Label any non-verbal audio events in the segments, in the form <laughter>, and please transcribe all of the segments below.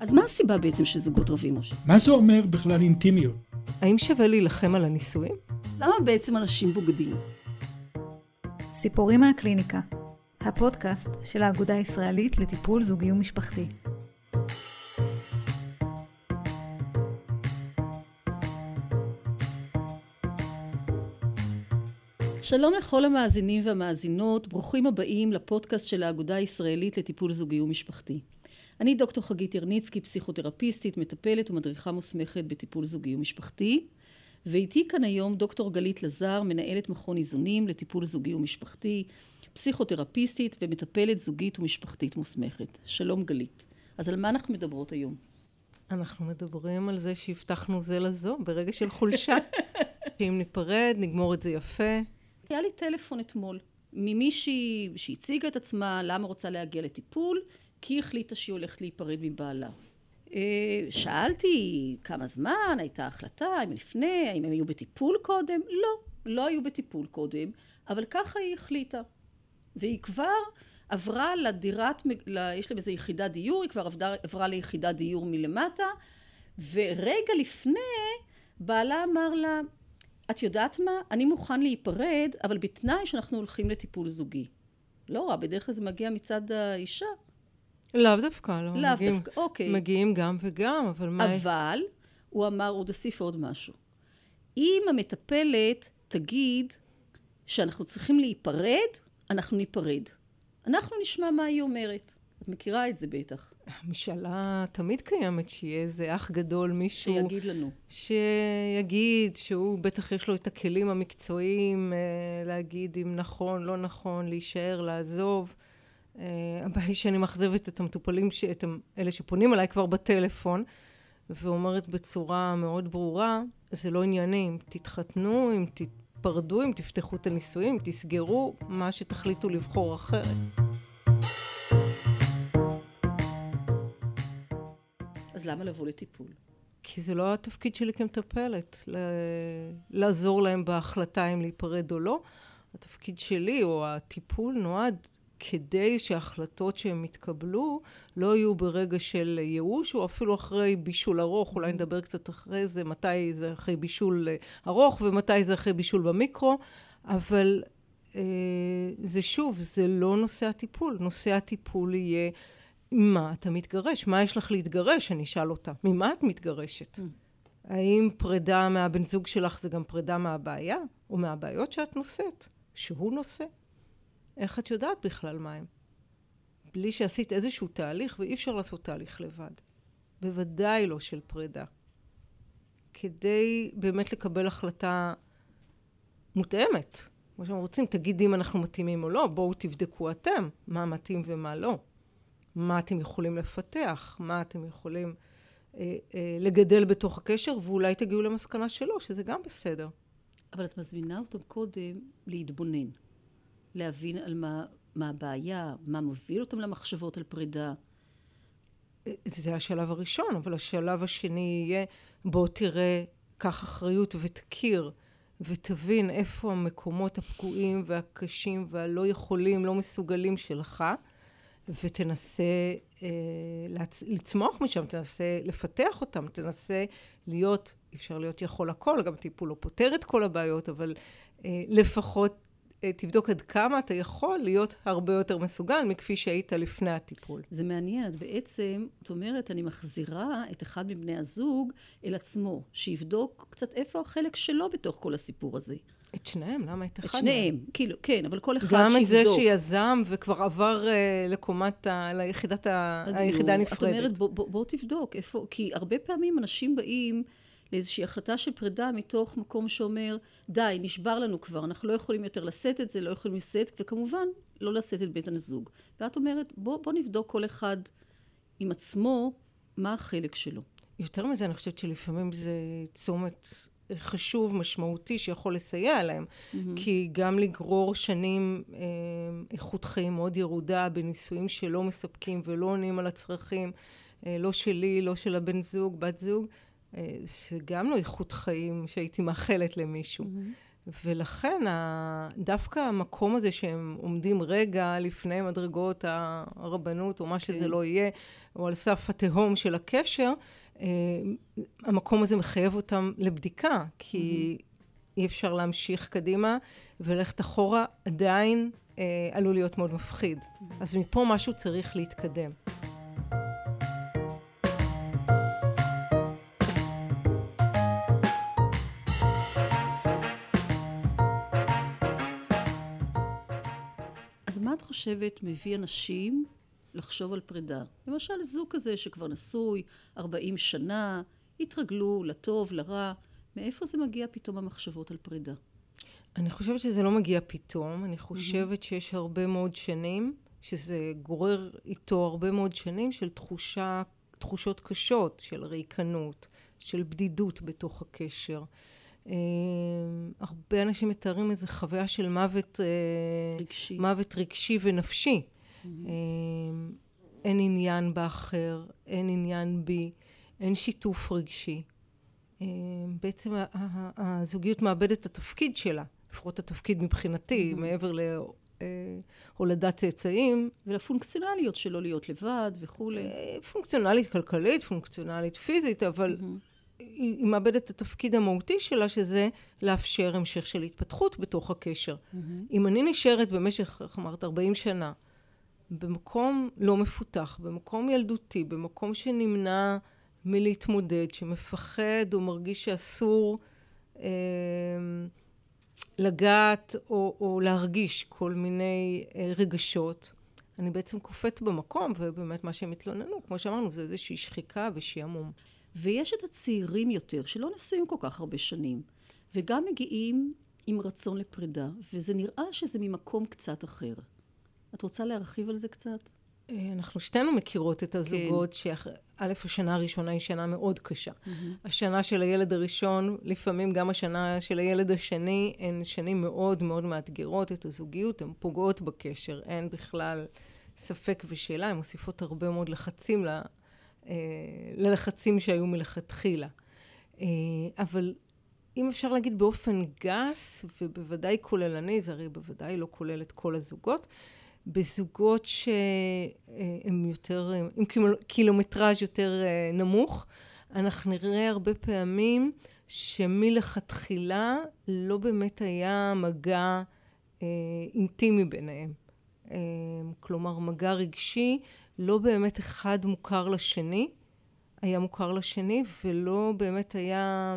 אז מה הסיבה בעצם שזוגות רבים, משה? מה זה אומר בכלל אינטימיות? האם שווה להילחם על הנישואים? למה בעצם אנשים בוגדים? סיפורים מהקליניקה, הפודקאסט של האגודה הישראלית לטיפול זוגי ומשפחתי. שלום לכל המאזינים והמאזינות, ברוכים הבאים לפודקאסט של האגודה הישראלית לטיפול זוגי ומשפחתי. אני דוקטור חגית ירניצקי, פסיכותרפיסטית, מטפלת ומדריכה מוסמכת בטיפול זוגי ומשפחתי, ואיתי כאן היום דוקטור גלית לזר, מנהלת מכון איזונים לטיפול זוגי ומשפחתי, פסיכותרפיסטית ומטפלת זוגית ומשפחתית מוסמכת. שלום גלית. אז על מה אנחנו מדברות היום? אנחנו מדברים על זה שהבטחנו זה לזו ברגע של חולשה. <laughs> שאם ניפרד, נגמור את זה יפה. היה לי טלפון אתמול ממישהי שהציגה את עצמה, למה רוצה להגיע לטיפול, כי היא החליטה שהיא הולכת להיפרד מבעלה. אה, שאלתי כמה זמן, הייתה החלטה, האם לפני, האם הם היו בטיפול קודם? לא, לא היו בטיפול קודם, אבל ככה היא החליטה. והיא כבר עברה לדירת, יש להם איזו יחידת דיור, היא כבר עברה, עברה ליחידת דיור מלמטה, ורגע לפני בעלה אמר לה, את יודעת מה? אני מוכן להיפרד, אבל בתנאי שאנחנו הולכים לטיפול זוגי. לא רע, בדרך כלל זה מגיע מצד האישה. לאו דווקא, לא. לאו מגיעים, דווקא, אוקיי. מגיעים גם וגם, אבל מה... אבל, הוא אמר, עוד אוסיף עוד משהו. אם המטפלת תגיד שאנחנו צריכים להיפרד, אנחנו ניפרד. אנחנו נשמע מה היא אומרת. את מכירה את זה בטח. המשאלה תמיד קיימת, שיהיה איזה אח גדול, מישהו... שיגיד לנו. שיגיד שהוא בטח יש לו את הכלים המקצועיים אה, להגיד אם נכון, לא נכון, להישאר, לעזוב. אה, הבעיה היא שאני מאכזבת את המטופלים, ש... את אלה שפונים אליי כבר בטלפון, ואומרת בצורה מאוד ברורה, זה לא ענייני, אם תתחתנו, אם תתפרדו, אם תפתחו את הנישואים, תסגרו, מה שתחליטו לבחור אחרת. אז למה לבוא לטיפול? כי זה לא התפקיד שלי כמטפלת, לעזור להם בהחלטה אם להיפרד או לא. התפקיד שלי, או הטיפול, נועד כדי שההחלטות שהם יתקבלו לא יהיו ברגע של ייאוש, או אפילו אחרי בישול ארוך, אולי נדבר קצת אחרי זה, מתי זה אחרי בישול ארוך ומתי זה אחרי בישול במיקרו, אבל אה, זה שוב, זה לא נושא הטיפול. נושא הטיפול יהיה מה אתה מתגרש? מה יש לך להתגרש? אני אשאל אותה. ממה את מתגרשת? Mm. האם פרידה מהבן זוג שלך זה גם פרידה מהבעיה? או מהבעיות שאת נושאת? שהוא נושא? איך את יודעת בכלל מה הם? בלי שעשית איזשהו תהליך, ואי אפשר לעשות תהליך לבד. בוודאי לא של פרידה. כדי באמת לקבל החלטה מותאמת. כמו שהם רוצים, תגיד אם אנחנו מתאימים או לא, בואו תבדקו אתם מה מתאים ומה לא. מה אתם יכולים לפתח, מה אתם יכולים אה, אה, לגדל בתוך הקשר, ואולי תגיעו למסקנה שלא, שזה גם בסדר. אבל את מזמינה אותם קודם להתבונן, להבין על מה, מה הבעיה, מה מוביל אותם למחשבות על פרידה. זה השלב הראשון, אבל השלב השני יהיה, בוא תראה, קח אחריות ותכיר. ותבין איפה המקומות הפגועים והקשים והלא יכולים, לא מסוגלים שלך, ותנסה אה, לצ... לצמוח משם, תנסה לפתח אותם, תנסה להיות, אפשר להיות יכול הכל, גם טיפול לא פותר את כל הבעיות, אבל אה, לפחות תבדוק עד כמה אתה יכול להיות הרבה יותר מסוגל מכפי שהיית לפני הטיפול. זה מעניין, את בעצם, את אומרת, אני מחזירה את אחד מבני הזוג אל עצמו, שיבדוק קצת איפה החלק שלו בתוך כל הסיפור הזה. את שניהם, למה את אחד? את שניהם, מהם? כאילו, כן, אבל כל אחד שיבדוק. גם את זה שיזם וכבר עבר uh, לקומת, ה... ליחידת ה... היחידה הנפרדת. את אומרת, בוא, בוא, בוא תבדוק איפה, כי הרבה פעמים אנשים באים לאיזושהי החלטה של פרידה מתוך מקום שאומר, די, נשבר לנו כבר, אנחנו לא יכולים יותר לשאת את זה, לא יכולים לשאת, וכמובן, לא לשאת את בית הזוג. ואת אומרת, בוא, בוא נבדוק כל אחד עם עצמו, מה החלק שלו. יותר מזה, אני חושבת שלפעמים זה צומת חשוב, משמעותי, שיכול לסייע להם. Mm-hmm. כי גם לגרור שנים אה, איכות חיים מאוד ירודה בנישואים שלא מספקים ולא עונים על הצרכים, אה, לא שלי, לא של הבן זוג, בת זוג, זה גם לא איכות חיים שהייתי מאחלת למישהו. Mm-hmm. ולכן דווקא המקום הזה שהם עומדים רגע לפני מדרגות הרבנות, או מה שזה כן. לא יהיה, או על סף התהום של הקשר, אה, המקום הזה מחייב אותם לבדיקה, כי mm-hmm. אי אפשר להמשיך קדימה, וללכת אחורה עדיין אה, עלול להיות מאוד מפחיד. Mm-hmm. אז מפה משהו צריך להתקדם. חושבת מביא אנשים לחשוב על פרידה? למשל זוג כזה שכבר נשוי 40 שנה, התרגלו לטוב, לרע, מאיפה זה מגיע פתאום המחשבות על פרידה? אני חושבת שזה לא מגיע פתאום, אני חושבת mm-hmm. שיש הרבה מאוד שנים, שזה גורר איתו הרבה מאוד שנים של תחושה, תחושות קשות, של ריקנות, של בדידות בתוך הקשר. אה, הרבה אנשים מתארים איזו חוויה של מוות אה, רגשי, מוות רגשי ונפשי. Mm-hmm. אין עניין באחר, אין עניין בי, אין שיתוף רגשי. בעצם הזוגיות מאבדת את התפקיד שלה, לפחות התפקיד מבחינתי, mm-hmm. מעבר להולדת צאצאים. ולפונקציונליות שלו להיות לבד וכולי. פונקציונלית כלכלית, פונקציונלית פיזית, אבל mm-hmm. היא מאבדת את התפקיד המהותי שלה, שזה לאפשר המשך של התפתחות בתוך הקשר. Mm-hmm. אם אני נשארת במשך, איך אמרת, 40 שנה, במקום לא מפותח, במקום ילדותי, במקום שנמנע מלהתמודד, שמפחד או מרגיש שאסור אה, לגעת או, או להרגיש כל מיני אה, רגשות, אני בעצם קופאת במקום, ובאמת מה שהם התלוננו, כמו שאמרנו, זה איזושהי שחיקה ושעמום. ויש את הצעירים יותר, שלא נשואים כל כך הרבה שנים, וגם מגיעים עם רצון לפרידה, וזה נראה שזה ממקום קצת אחר. את רוצה להרחיב על זה קצת? אה, אנחנו שתינו מכירות את הזוגות, כן. שא', השנה הראשונה היא שנה מאוד קשה. Mm-hmm. השנה של הילד הראשון, לפעמים גם השנה של הילד השני, הן שנים מאוד מאוד מאתגרות את הזוגיות, הן פוגעות בקשר, אין בכלל ספק ושאלה, הן מוסיפות הרבה מאוד לחצים ללחצים שהיו מלכתחילה. אה, אבל אם אפשר להגיד באופן גס, ובוודאי כוללני, זה הרי בוודאי לא כולל את כל הזוגות, בזוגות שהם יותר, עם קילומטראז' יותר אה, נמוך, אנחנו נראה הרבה פעמים שמלכתחילה לא באמת היה מגע אינטימי ביניהם. כלומר, מגע רגשי לא באמת אחד מוכר לשני, היה מוכר לשני, ולא באמת היה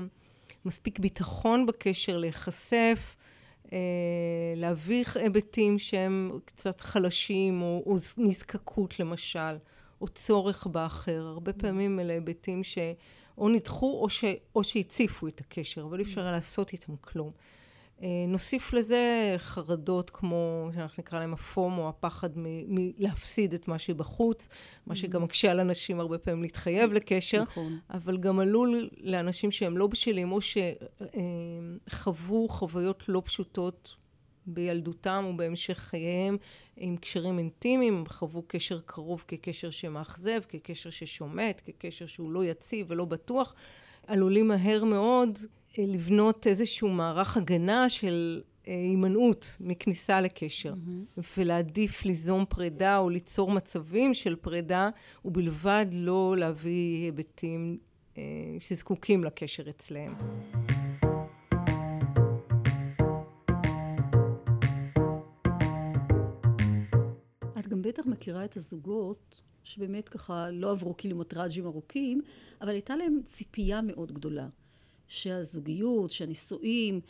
מספיק ביטחון בקשר להיחשף, אה, להביא היבטים שהם קצת חלשים, או, או נזקקות למשל, או צורך באחר. הרבה פעמים אלה היבטים שאו נדחו או, ש, או שהציפו את הקשר, אבל אי אפשר היה לעשות איתם כלום. אה, נוסיף לזה חרדות כמו שאנחנו נקרא להם הפומו, הפחד מלהפסיד את מה שבחוץ, מה שגם מקשה על אנשים הרבה פעמים להתחייב לקשר, נכון. אבל גם עלול לאנשים שהם לא בשלים או שחוו חוויות לא פשוטות בילדותם או בהמשך חייהם עם קשרים אינטימיים, חוו קשר קרוב כקשר שמאכזב, כקשר ששומט, כקשר שהוא לא יציב ולא בטוח, עלולים מהר מאוד אה, לבנות איזשהו מערך הגנה של אה, הימנעות מכניסה לקשר mm-hmm. ולהעדיף ליזום פרידה או ליצור מצבים של פרידה ובלבד לא להביא היבטים אה, שזקוקים לקשר אצלם. את גם בטח מכירה את הזוגות שבאמת ככה לא עברו קילומטראז'ים ארוכים, אבל הייתה להם ציפייה מאוד גדולה. שהזוגיות, שהנישואים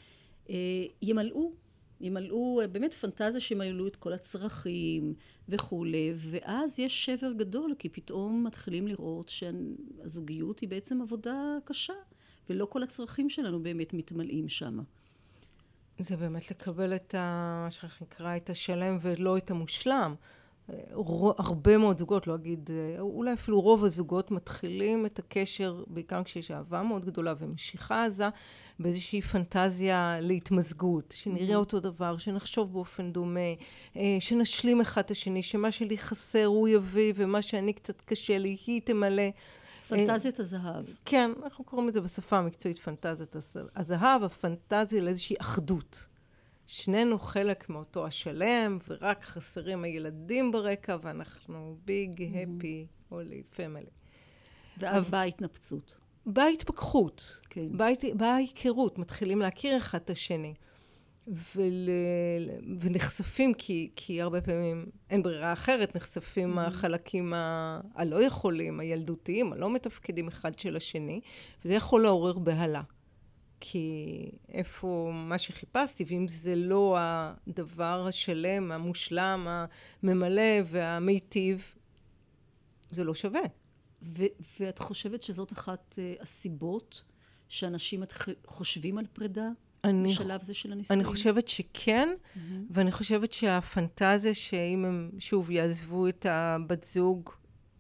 אה, ימלאו, ימלאו אה, באמת פנטזיה שימלאו את כל הצרכים וכולי, ואז יש שבר גדול, כי פתאום מתחילים לראות שהזוגיות היא בעצם עבודה קשה, ולא כל הצרכים שלנו באמת מתמלאים שם. זה באמת לקבל את ה... מה שנקרא את השלם ולא את המושלם. הרבה מאוד זוגות, לא אגיד, אולי אפילו רוב הזוגות מתחילים את הקשר, בעיקר כשיש אהבה מאוד גדולה ומשיכה עזה, באיזושהי פנטזיה להתמזגות, שנראה mm-hmm. אותו דבר, שנחשוב באופן דומה, אה, שנשלים אחד את השני, שמה שלי חסר הוא יביא ומה שאני קצת קשה לי היא תמלא. פנטזיית הזהב. כן, אנחנו קוראים לזה בשפה המקצועית פנטזיית הזהב, הפנטזיה לאיזושהי אחדות. שנינו חלק מאותו השלם, ורק חסרים הילדים ברקע, ואנחנו ביג, הפי, הולי, פמילי. ואז באה ההתנפצות. באה התפכחות, כן. באה, באה ההיכרות, מתחילים להכיר אחד את השני. ול, ונחשפים, כי, כי הרבה פעמים אין ברירה אחרת, נחשפים mm-hmm. החלקים ה, הלא יכולים, הילדותיים, הלא מתפקדים אחד של השני, וזה יכול לעורר בהלה. כי איפה מה שחיפשתי, ואם זה לא הדבר השלם, המושלם, הממלא והמיטיב, זה לא שווה. ו- ואת חושבת שזאת אחת uh, הסיבות שאנשים חושבים על פרידה? אני, בשלב זה של הנישואים? אני חושבת שכן, mm-hmm. ואני חושבת שהפנטזיה שאם הם שוב יעזבו את הבת זוג,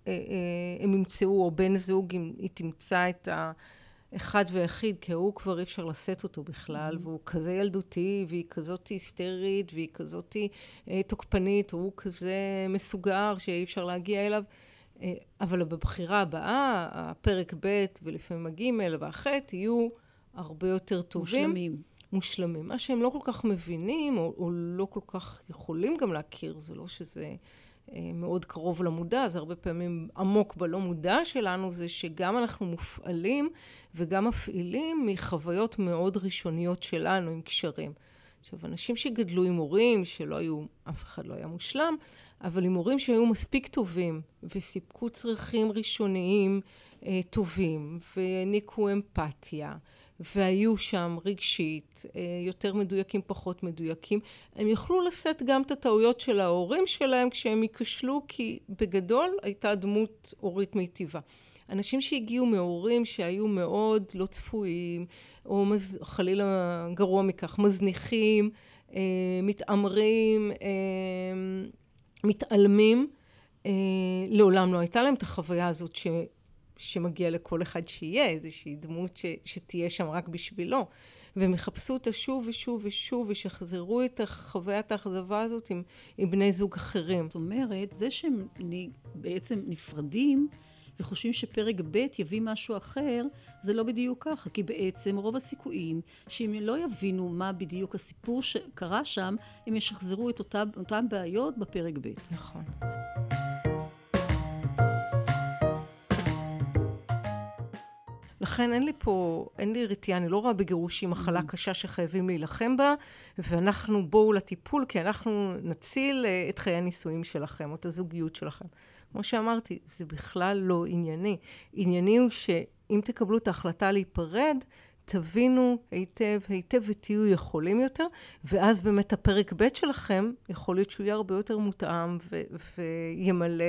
אה, אה, הם ימצאו, או בן זוג, אם היא תמצא את האחד ויחיד, כי הוא כבר אי אפשר לשאת אותו בכלל, mm-hmm. והוא כזה ילדותי, והיא כזאת היסטרית, והיא כזאת אה, תוקפנית, הוא כזה מסוגר שאי אפשר להגיע אליו. אבל בבחירה הבאה, הפרק ב' ולפעמים הג' והח' יהיו הרבה יותר טובים. מושלמים. מושלמים. מה שהם לא כל כך מבינים, או, או לא כל כך יכולים גם להכיר, זה לא שזה אה, מאוד קרוב למודע, זה הרבה פעמים עמוק בלא מודע שלנו, זה שגם אנחנו מופעלים וגם מפעילים מחוויות מאוד ראשוניות שלנו עם קשרים. עכשיו, אנשים שגדלו עם הורים, שלא היו, אף אחד לא היה מושלם, אבל עם הורים שהיו מספיק טובים וסיפקו צרכים ראשוניים אה, טובים והעניקו אמפתיה והיו שם רגשית, אה, יותר מדויקים, פחות מדויקים, הם יוכלו לשאת גם את הטעויות של ההורים שלהם כשהם ייכשלו, כי בגדול הייתה דמות הורית מיטיבה. אנשים שהגיעו מהורים שהיו מאוד לא צפויים, או מז... חלילה גרוע מכך, מזניחים, אה, מתעמרים, אה, מתעלמים, לעולם לא הייתה להם את החוויה הזאת ש... שמגיע לכל אחד שיהיה, איזושהי דמות ש, שתהיה שם רק בשבילו. והם יחפשו אותה שוב ושוב ושוב, ושיחזרו את חוויית האכזבה הזאת עם, עם בני זוג אחרים. זאת אומרת, זה שהם בעצם נפרדים, וחושבים שפרק ב' יביא משהו אחר, זה לא בדיוק ככה, כי בעצם רוב הסיכויים שאם לא יבינו מה בדיוק הסיפור שקרה שם, הם ישחזרו את אותם, אותם בעיות בפרק ב'. נכון. לכן אין לי פה, אין לי רתיעה, אני לא רואה בגירושים מחלה mm. קשה שחייבים להילחם בה, ואנחנו בואו לטיפול, כי אנחנו נציל אה, את חיי הנישואים שלכם, או את הזוגיות שלכם. כמו שאמרתי, זה בכלל לא ענייני. ענייני הוא שאם תקבלו את ההחלטה להיפרד, תבינו היטב היטב ותהיו יכולים יותר, ואז באמת הפרק ב' שלכם, יכול להיות שהוא יהיה הרבה יותר מותאם ו- וימלא,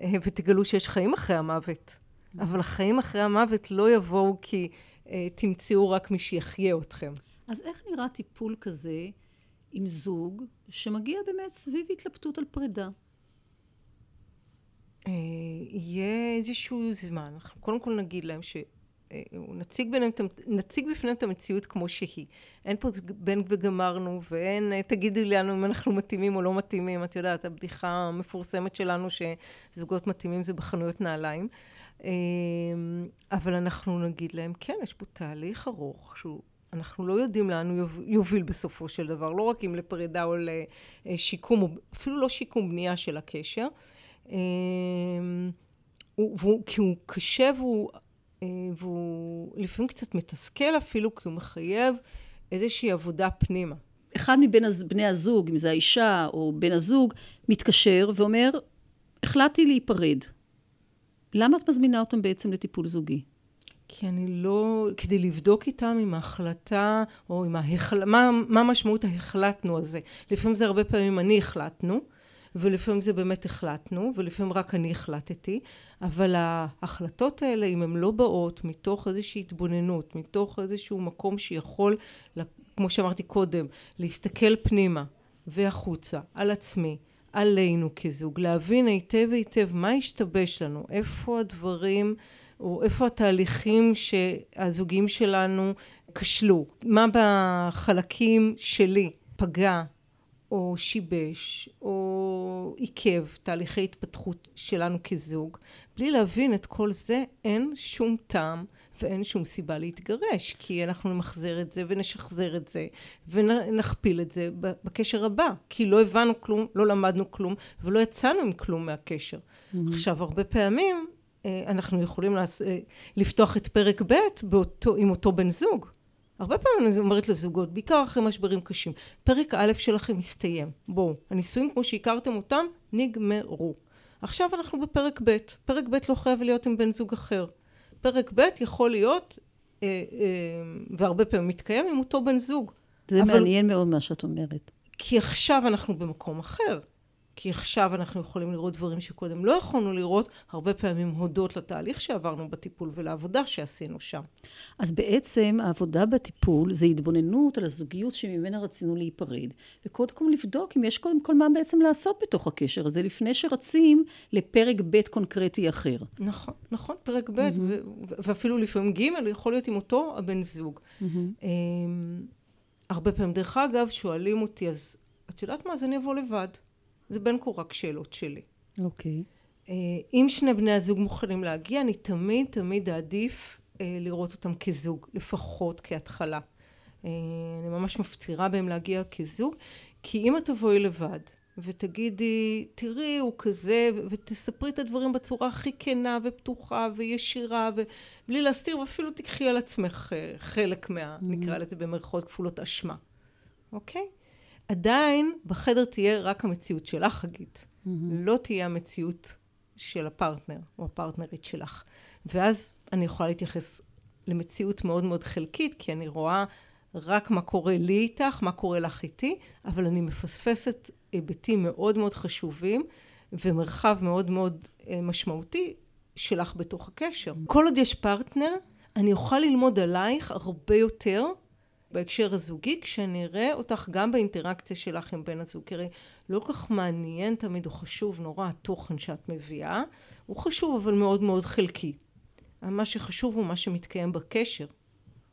אה, ותגלו שיש חיים אחרי המוות. אבל החיים אחרי המוות לא יבואו כי אה, תמצאו רק מי שיחיה אתכם. אז איך נראה טיפול כזה עם זוג שמגיע באמת סביב התלבטות על פרידה? אה, יהיה איזשהו זמן. אנחנו קודם כל נגיד להם ש... אה, נציג, ביניהם, נציג בפניהם את המציאות כמו שהיא. אין פה בין וגמרנו, ואין אה, תגידו לנו אם אנחנו מתאימים או לא מתאימים. את יודעת, הבדיחה המפורסמת שלנו שזוגות מתאימים זה בחנויות נעליים. אמ, אבל אנחנו נגיד להם, כן, יש פה תהליך ארוך שהוא... אנחנו לא יודעים לאן הוא יוביל בסופו של דבר, לא רק אם לפרידה או לשיקום, אפילו לא שיקום בנייה של הקשר. אמ, כי הוא קשה והוא, אה, והוא לפעמים קצת מתסכל אפילו, כי הוא מחייב איזושהי עבודה פנימה. אחד מבין בני הזוג, אם זה האישה או בן הזוג, מתקשר ואומר, החלטתי להיפרד. למה את מזמינה אותם בעצם לטיפול זוגי? כי אני לא, כדי לבדוק איתם עם ההחלטה, או עם ההחלטה, מה, מה משמעות ההחלטנו הזה. לפעמים זה הרבה פעמים אני החלטנו, ולפעמים זה באמת החלטנו, ולפעמים רק אני החלטתי, אבל ההחלטות האלה, אם הן לא באות מתוך איזושהי התבוננות, מתוך איזשהו מקום שיכול, כמו שאמרתי קודם, להסתכל פנימה והחוצה על עצמי, עלינו כזוג, להבין היטב היטב מה השתבש לנו, איפה הדברים או איפה התהליכים שהזוגים שלנו כשלו, מה בחלקים שלי פגע או שיבש או עיכב תהליכי התפתחות שלנו כזוג. בלי להבין את כל זה, אין שום טעם ואין שום סיבה להתגרש, כי אנחנו נמחזר את זה ונשחזר את זה ונכפיל את זה בקשר הבא, כי לא הבנו כלום, לא למדנו כלום ולא יצאנו עם כלום מהקשר. Mm-hmm. עכשיו, הרבה פעמים אה, אנחנו יכולים לעש... אה, לפתוח את פרק ב' באותו, עם אותו בן זוג. הרבה פעמים אני אומרת לזוגות, בעיקר אחרי משברים קשים, פרק א' שלכם מסתיים. בואו, הנישואים כמו שהכרתם אותם, נגמרו. עכשיו אנחנו בפרק ב'. פרק ב' לא חייב להיות עם בן זוג אחר. פרק ב' יכול להיות, אה, אה, והרבה פעמים מתקיים עם אותו בן זוג. זה אבל... מעניין מאוד מה שאת אומרת. כי עכשיו אנחנו במקום אחר. כי עכשיו אנחנו יכולים לראות דברים שקודם לא יכולנו לראות, הרבה פעמים הודות לתהליך שעברנו בטיפול ולעבודה שעשינו שם. אז בעצם העבודה בטיפול זה התבוננות על הזוגיות שממנה רצינו להיפרד, וקודם כל לבדוק אם יש קודם כל מה בעצם לעשות בתוך הקשר הזה, לפני שרצים לפרק ב' קונקרטי אחר. נכון, נכון, פרק ב', mm-hmm. ו- ואפילו לפעמים ג', יכול להיות עם אותו הבן זוג. Mm-hmm. הרבה פעמים, דרך אגב, שואלים אותי, אז את יודעת מה, אז אני אבוא לבד. זה בין כה רק שאלות שלי. אוקיי. Okay. אה, אם שני בני הזוג מוכנים להגיע, אני תמיד תמיד אעדיף אה, לראות אותם כזוג, לפחות כהתחלה. אה, אני ממש מפצירה בהם להגיע כזוג, כי אם את תבואי לבד ותגידי, תראי, הוא כזה, ותספרי את הדברים בצורה הכי כנה ופתוחה וישירה, ובלי להסתיר, ואפילו תקחי על עצמך חלק מה, mm-hmm. נקרא לזה במרכאות כפולות אשמה, אוקיי? Okay? עדיין בחדר תהיה רק המציאות שלך, חגית. Mm-hmm. לא תהיה המציאות של הפרטנר או הפרטנרית שלך. ואז אני יכולה להתייחס למציאות מאוד מאוד חלקית, כי אני רואה רק מה קורה לי איתך, מה קורה לך איתי, אבל אני מפספסת היבטים מאוד מאוד חשובים ומרחב מאוד מאוד אה, משמעותי שלך בתוך הקשר. כל עוד יש פרטנר, אני אוכל ללמוד עלייך הרבה יותר בהקשר הזוגי, כשאני אראה אותך גם באינטראקציה שלך עם בן הזוג. כי הרי לא כל כך מעניין תמיד, או חשוב נורא התוכן שאת מביאה, הוא חשוב אבל מאוד מאוד חלקי. מה שחשוב הוא מה שמתקיים בקשר.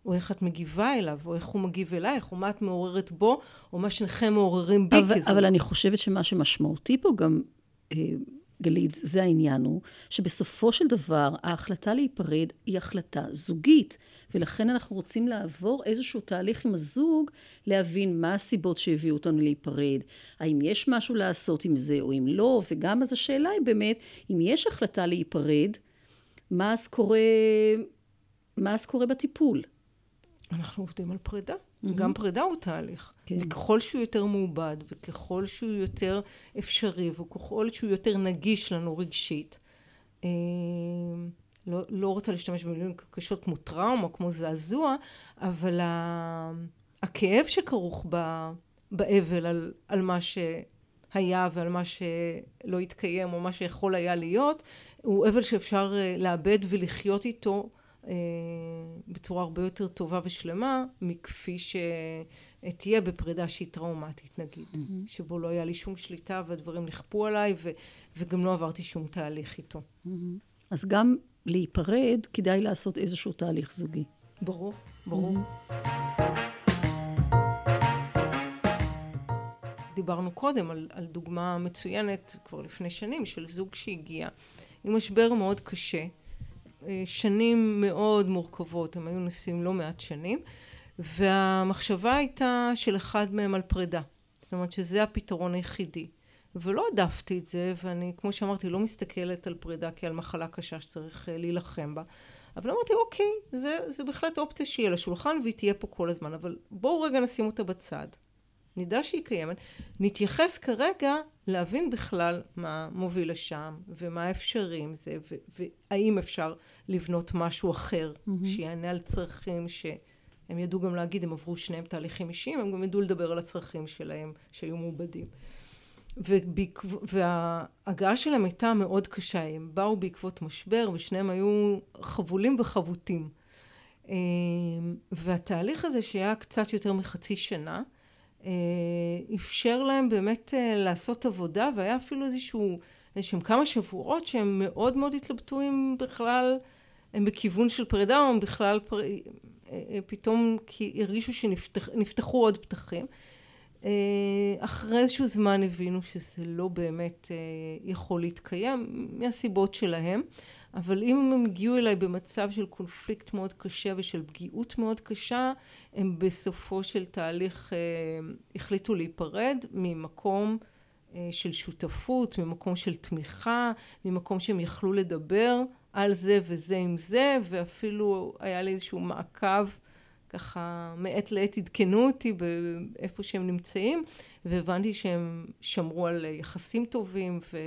או איך את מגיבה אליו, או איך הוא מגיב אלייך, או מה את מעוררת בו, או מה שניכם מעוררים בי אבל, כזו. אבל אני חושבת שמה שמשמעותי פה גם, אה, גלית, זה העניין הוא, שבסופו של דבר ההחלטה להיפרד היא החלטה זוגית. ולכן אנחנו רוצים לעבור איזשהו תהליך עם הזוג, להבין מה הסיבות שהביאו אותנו להיפרד, האם יש משהו לעשות עם זה או אם לא, וגם אז השאלה היא באמת, אם יש החלטה להיפרד, מה אז קורה, מה אז קורה בטיפול? אנחנו עובדים על פרידה. Mm-hmm. גם פרידה הוא תהליך. כן. וככל שהוא יותר מעובד, וככל שהוא יותר אפשרי, וככל שהוא יותר נגיש לנו רגשית, אה, לא, לא רוצה להשתמש במילים קשות כמו טראומה, כמו זעזוע, אבל ה, הכאב שכרוך ב, באבל על, על מה שהיה ועל מה שלא התקיים או מה שיכול היה להיות, הוא אבל שאפשר אה, לאבד ולחיות איתו בצורה הרבה יותר טובה ושלמה מכפי שתהיה בפרידה שהיא טראומטית נגיד, mm-hmm. שבו לא היה לי שום שליטה והדברים נכפו עליי ו, וגם לא עברתי שום תהליך איתו. Mm-hmm. אז גם להיפרד, כדאי לעשות איזשהו תהליך זוגי. ברור, ברור. Mm-hmm. דיברנו קודם על, על דוגמה מצוינת כבר לפני שנים של זוג שהגיע עם משבר מאוד קשה, אה, שנים מאוד מורכבות, הם היו נשואים לא מעט שנים, והמחשבה הייתה של אחד מהם על פרידה. זאת אומרת שזה הפתרון היחידי. ולא העדפתי את זה, ואני, כמו שאמרתי, לא מסתכלת על פרידה כעל מחלה קשה שצריך uh, להילחם בה. אבל אמרתי, אוקיי, זה, זה בהחלט אופציה שהיא על השולחן והיא תהיה פה כל הזמן, אבל בואו רגע נשים אותה בצד. נדע שהיא קיימת, נתייחס כרגע להבין בכלל מה מוביל לשם, ומה אפשרי עם זה, והאם אפשר לבנות משהו אחר, mm-hmm. שיענה על צרכים שהם ידעו גם להגיד, הם עברו שניהם תהליכים אישיים, הם גם ידעו לדבר על הצרכים שלהם שהיו מעובדים. וההגעה שלהם הייתה מאוד קשה, הם באו בעקבות משבר ושניהם היו חבולים וחבוטים. אה, והתהליך הזה שהיה קצת יותר מחצי שנה, אפשר להם באמת אה, לעשות עבודה והיה אפילו איזשהו, איזשהם כמה שבועות שהם מאוד מאוד התלבטו אם בכלל הם בכיוון של פרידה או הם בכלל פר... פתאום כי הרגישו שנפתחו עוד פתחים. אה, אחרי איזשהו זמן הבינו שזה לא באמת אה, יכול להתקיים מהסיבות שלהם אבל אם הם הגיעו אליי במצב של קונפליקט מאוד קשה ושל פגיעות מאוד קשה הם בסופו של תהליך החליטו להיפרד ממקום של שותפות ממקום של תמיכה ממקום שהם יכלו לדבר על זה וזה עם זה ואפילו היה לי איזשהו מעקב ככה מעת לעת עדכנו אותי באיפה שהם נמצאים והבנתי שהם שמרו על יחסים טובים ו...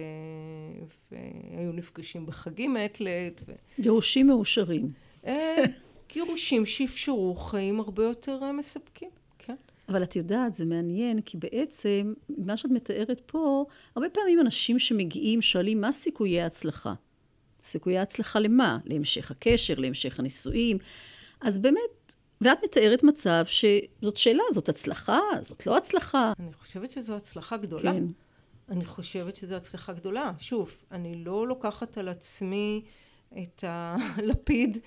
והיו נפגשים בחגים מעת לעת. ו... גירושים מאושרים. אה, <laughs> גירושים שאפשרו חיים הרבה יותר אה, מספקים. כן. אבל את יודעת, זה מעניין, כי בעצם, מה שאת מתארת פה, הרבה פעמים אנשים שמגיעים שואלים מה סיכויי ההצלחה. סיכויי ההצלחה למה? להמשך הקשר, להמשך הנישואים. אז באמת, ואת מתארת מצב שזאת שאלה, זאת הצלחה, זאת לא הצלחה. אני חושבת שזו הצלחה גדולה. כן. אני חושבת שזו הצלחה גדולה. שוב, אני לא לוקחת על עצמי את הלפיד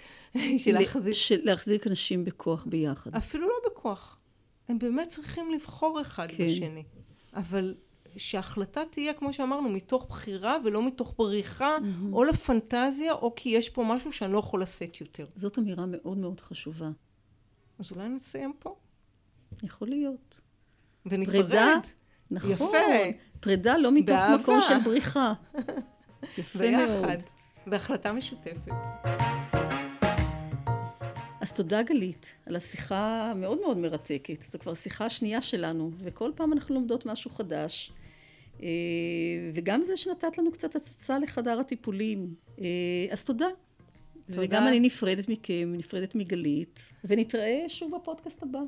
של להחזיק... של להחזיק אנשים בכוח ביחד. אפילו לא בכוח. הם באמת צריכים לבחור אחד כן. בשני. אבל שההחלטה תהיה, כמו שאמרנו, מתוך בחירה ולא מתוך בריחה, mm-hmm. או לפנטזיה, או כי יש פה משהו שאני לא יכול לשאת יותר. זאת אמירה מאוד מאוד חשובה. אז אולי נסיים פה. יכול להיות. וניפרד. פרידה, נכון. יפה. פרידה לא מתוך באהבה. מקום של בריחה. <laughs> יפה ביחד. מאוד. בהחלטה משותפת. אז תודה גלית על השיחה המאוד מאוד מרתקת. זו כבר שיחה שנייה שלנו, וכל פעם אנחנו לומדות משהו חדש. אה, וגם זה שנתת לנו קצת הצצה לחדר הטיפולים. אה, אז תודה. תודה. וגם אני נפרדת מכם, נפרדת מגלית, ונתראה שוב בפודקאסט הבא.